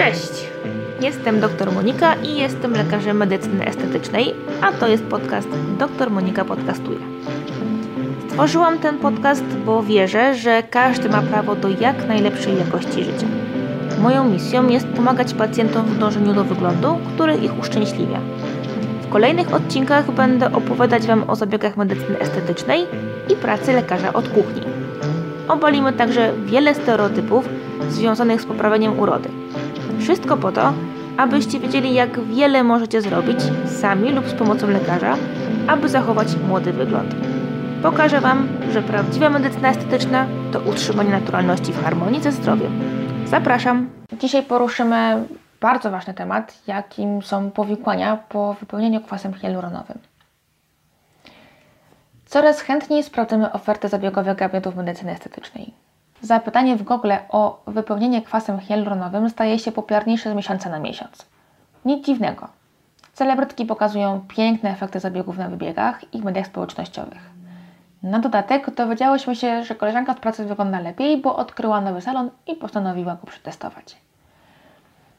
Cześć! Jestem dr Monika i jestem lekarzem medycyny estetycznej, a to jest podcast Dr Monika Podcastuje. Stworzyłam ten podcast, bo wierzę, że każdy ma prawo do jak najlepszej jakości życia. Moją misją jest pomagać pacjentom w dążeniu do wyglądu, który ich uszczęśliwia. W kolejnych odcinkach będę opowiadać Wam o zabiegach medycyny estetycznej i pracy lekarza od kuchni. Obalimy także wiele stereotypów związanych z poprawieniem urody. Wszystko po to, abyście wiedzieli, jak wiele możecie zrobić sami lub z pomocą lekarza, aby zachować młody wygląd. Pokażę Wam, że prawdziwa medycyna estetyczna to utrzymanie naturalności w harmonii ze zdrowiem. Zapraszam! Dzisiaj poruszymy bardzo ważny temat, jakim są powikłania po wypełnieniu kwasem hialuronowym. Coraz chętniej sprawdzamy oferty zabiegowe gabinetów medycyny estetycznej. Zapytanie w Google o wypełnienie kwasem hialuronowym staje się popularniejsze z miesiąca na miesiąc. Nic dziwnego. Celebrytki pokazują piękne efekty zabiegów na wybiegach i w mediach społecznościowych. Na dodatek dowiedziałyśmy się, że koleżanka od pracy wygląda lepiej, bo odkryła nowy salon i postanowiła go przetestować.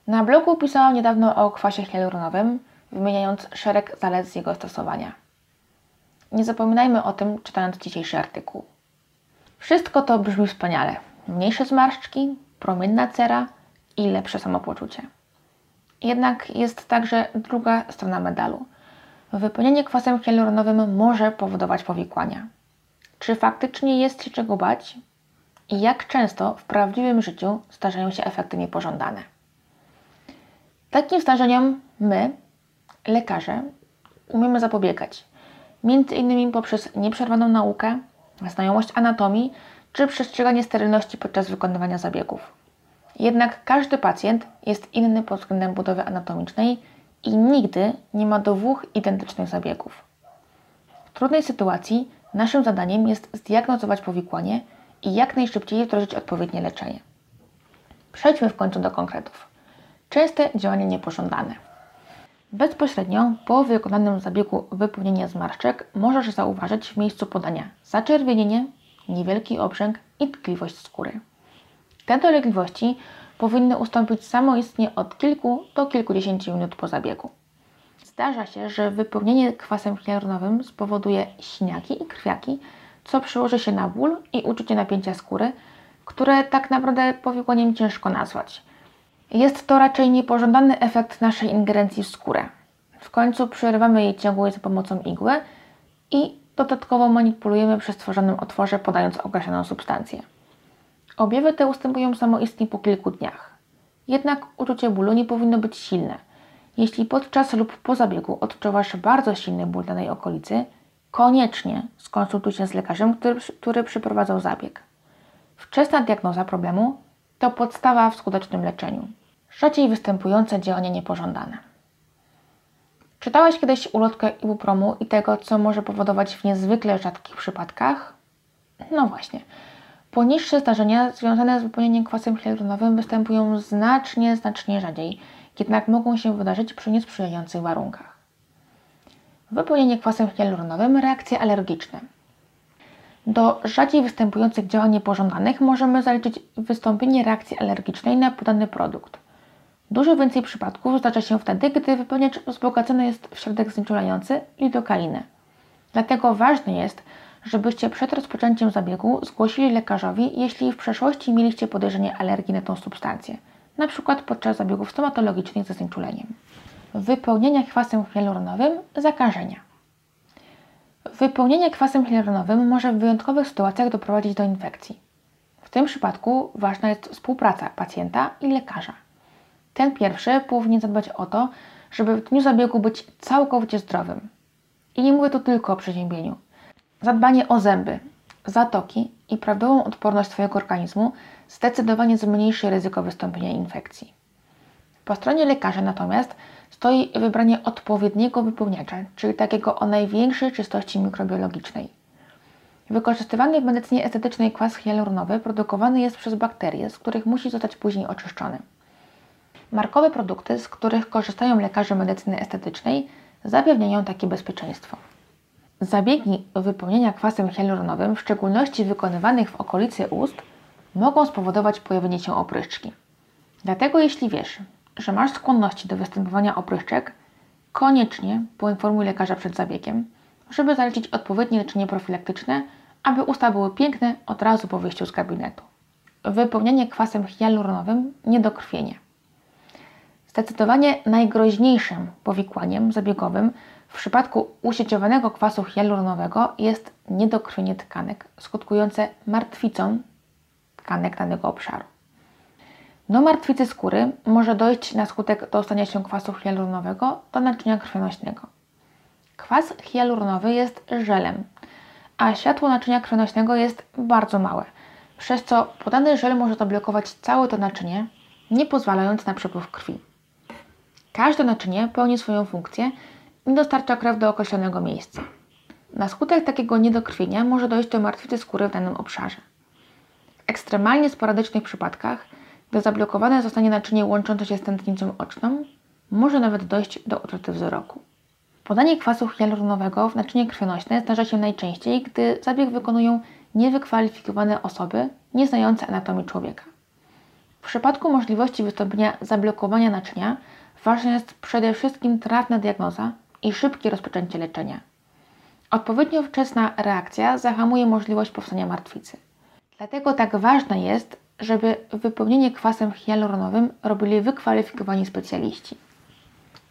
Na blogu pisałam niedawno o kwasie hialuronowym, wymieniając szereg zalet z jego stosowania. Nie zapominajmy o tym, czytając dzisiejszy artykuł. Wszystko to brzmi wspaniale. Mniejsze zmarszczki, promienna cera i lepsze samopoczucie. Jednak jest także druga strona medalu. Wypełnienie kwasem hialuronowym może powodować powikłania. Czy faktycznie jest się czego bać? I jak często w prawdziwym życiu zdarzają się efekty niepożądane? Takim zdarzeniom my, lekarze, umiemy zapobiegać. Między innymi poprzez nieprzerwaną naukę, znajomość anatomii czy przestrzeganie sterylności podczas wykonywania zabiegów. Jednak każdy pacjent jest inny pod względem budowy anatomicznej i nigdy nie ma dwóch identycznych zabiegów. W trudnej sytuacji naszym zadaniem jest zdiagnozować powikłanie i jak najszybciej wdrożyć odpowiednie leczenie. Przejdźmy w końcu do konkretów. Częste działania niepożądane. Bezpośrednio po wykonanym zabiegu wypełnienia zmarszczek możesz zauważyć w miejscu podania zaczerwienienie, niewielki obrzęk i tkliwość skóry. Te dolegliwości powinny ustąpić samoistnie od kilku do kilkudziesięciu minut po zabiegu. Zdarza się, że wypełnienie kwasem hialuronowym spowoduje siniaki i krwiaki, co przełoży się na ból i uczucie napięcia skóry, które tak naprawdę powikłaniem ciężko nazwać – jest to raczej niepożądany efekt naszej ingerencji w skórę. W końcu przerywamy jej ciągłość za pomocą igły i dodatkowo manipulujemy przy stworzonym otworze, podając określoną substancję. Objawy te ustępują samoistnie po kilku dniach. Jednak uczucie bólu nie powinno być silne. Jeśli podczas lub po zabiegu odczuwasz bardzo silny ból danej okolicy, koniecznie skonsultuj się z lekarzem, który, który przeprowadzał zabieg. Wczesna diagnoza problemu to podstawa w skutecznym leczeniu rzadziej występujące działania niepożądane. Czytałeś kiedyś ulotkę ibupromu i tego, co może powodować w niezwykle rzadkich przypadkach? No właśnie. Poniższe zdarzenia związane z wypełnieniem kwasem hialuronowym występują znacznie, znacznie rzadziej, jednak mogą się wydarzyć przy niesprzyjających warunkach. Wypełnienie kwasem hialuronowym reakcje alergiczne. Do rzadziej występujących działań niepożądanych możemy zaliczyć wystąpienie reakcji alergicznej na podany produkt – Dużo więcej przypadków zdarza się wtedy, gdy wypełniacz wzbogacony jest w środek znieczulający lidokainę. Dlatego ważne jest, żebyście przed rozpoczęciem zabiegu zgłosili lekarzowi, jeśli w przeszłości mieliście podejrzenie alergii na tą substancję, np. podczas zabiegów stomatologicznych ze znieczuleniem. Wypełnienie kwasem hialuronowym zakażenia. Wypełnienie kwasem hialuronowym może w wyjątkowych sytuacjach doprowadzić do infekcji. W tym przypadku ważna jest współpraca pacjenta i lekarza. Ten pierwszy powinien zadbać o to, żeby w dniu zabiegu być całkowicie zdrowym. I nie mówię tu tylko o przeziębieniu. Zadbanie o zęby, zatoki i prawidłową odporność Twojego organizmu zdecydowanie zmniejszy ryzyko wystąpienia infekcji. Po stronie lekarza natomiast stoi wybranie odpowiedniego wypełniacza, czyli takiego o największej czystości mikrobiologicznej. Wykorzystywany w medycynie estetycznej kwas hialuronowy produkowany jest przez bakterie, z których musi zostać później oczyszczony. Markowe produkty, z których korzystają lekarze medycyny estetycznej, zapewniają takie bezpieczeństwo. Zabiegi wypełnienia kwasem hialuronowym, w szczególności wykonywanych w okolicy ust, mogą spowodować pojawienie się opryszczki. Dlatego jeśli wiesz, że masz skłonności do występowania opryszczek, koniecznie poinformuj lekarza przed zabiegiem, żeby zalecić odpowiednie leczenie profilaktyczne, aby usta były piękne od razu po wyjściu z gabinetu. Wypełnienie kwasem hialuronowym niedokrwienie. Zdecydowanie najgroźniejszym powikłaniem zabiegowym w przypadku usieciowanego kwasu hialuronowego jest niedokrwienie tkanek, skutkujące martwicą tkanek danego obszaru. Do martwicy skóry może dojść na skutek dostania się kwasu hialuronowego do naczynia krwionośnego. Kwas hialuronowy jest żelem, a światło naczynia krwionośnego jest bardzo małe, przez co podany żel może zablokować całe to naczynie, nie pozwalając na przepływ krwi. Każde naczynie pełni swoją funkcję i dostarcza krew do określonego miejsca. Na skutek takiego niedokrwienia może dojść do martwicy skóry w danym obszarze. W ekstremalnie sporadycznych przypadkach, gdy zablokowane zostanie naczynie łączące się z tętnicą oczną, może nawet dojść do utraty wzroku. Podanie kwasu hialuronowego w naczynie krwionośne zdarza się najczęściej, gdy zabieg wykonują niewykwalifikowane osoby nieznające anatomii człowieka. W przypadku możliwości wystąpienia zablokowania naczynia ważna jest przede wszystkim trafna diagnoza i szybkie rozpoczęcie leczenia. Odpowiednio wczesna reakcja zahamuje możliwość powstania martwicy. Dlatego tak ważne jest, żeby wypełnienie kwasem hialuronowym robili wykwalifikowani specjaliści.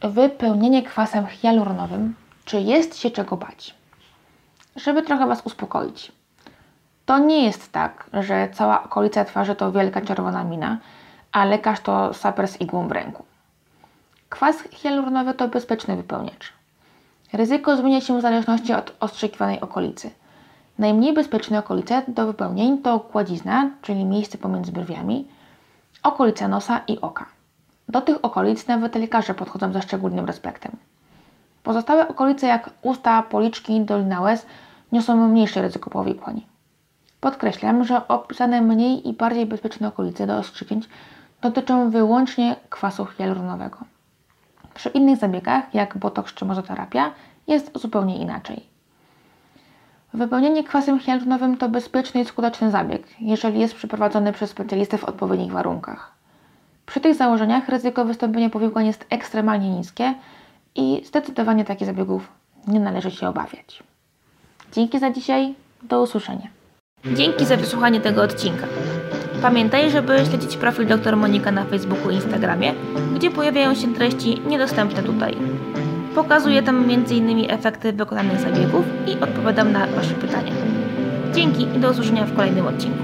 Wypełnienie kwasem hialuronowym, czy jest się czego bać? Żeby trochę Was uspokoić. To nie jest tak, że cała okolica twarzy to wielka czerwona mina, a lekarz to saper z igłą w ręku. Kwas hialuronowy to bezpieczny wypełniacz. Ryzyko zmienia się w zależności od ostrzekiwanej okolicy. Najmniej bezpieczne okolice do wypełnień to kładzizna, czyli miejsce pomiędzy brwiami, okolica nosa i oka. Do tych okolic nawet lekarze podchodzą ze szczególnym respektem. Pozostałe okolice jak usta, policzki, dolina łez niosą mniejsze ryzyko powikłań. Podkreślam, że opisane mniej i bardziej bezpieczne okolice do ostrzyknięć dotyczą wyłącznie kwasu hialuronowego. Przy innych zabiegach, jak botoks czy mozoterapia, jest zupełnie inaczej. Wypełnienie kwasem hialuronowym to bezpieczny i skuteczny zabieg, jeżeli jest przeprowadzony przez specjalistę w odpowiednich warunkach. Przy tych założeniach ryzyko wystąpienia powikłań jest ekstremalnie niskie i zdecydowanie takich zabiegów nie należy się obawiać. Dzięki za dzisiaj, do usłyszenia. Dzięki za wysłuchanie tego odcinka. Pamiętaj, żeby śledzić profil dr Monika na Facebooku i Instagramie, gdzie pojawiają się treści niedostępne tutaj. Pokazuję tam m.in. efekty wykonanych zabiegów i odpowiadam na Wasze pytania. Dzięki i do usłyszenia w kolejnym odcinku.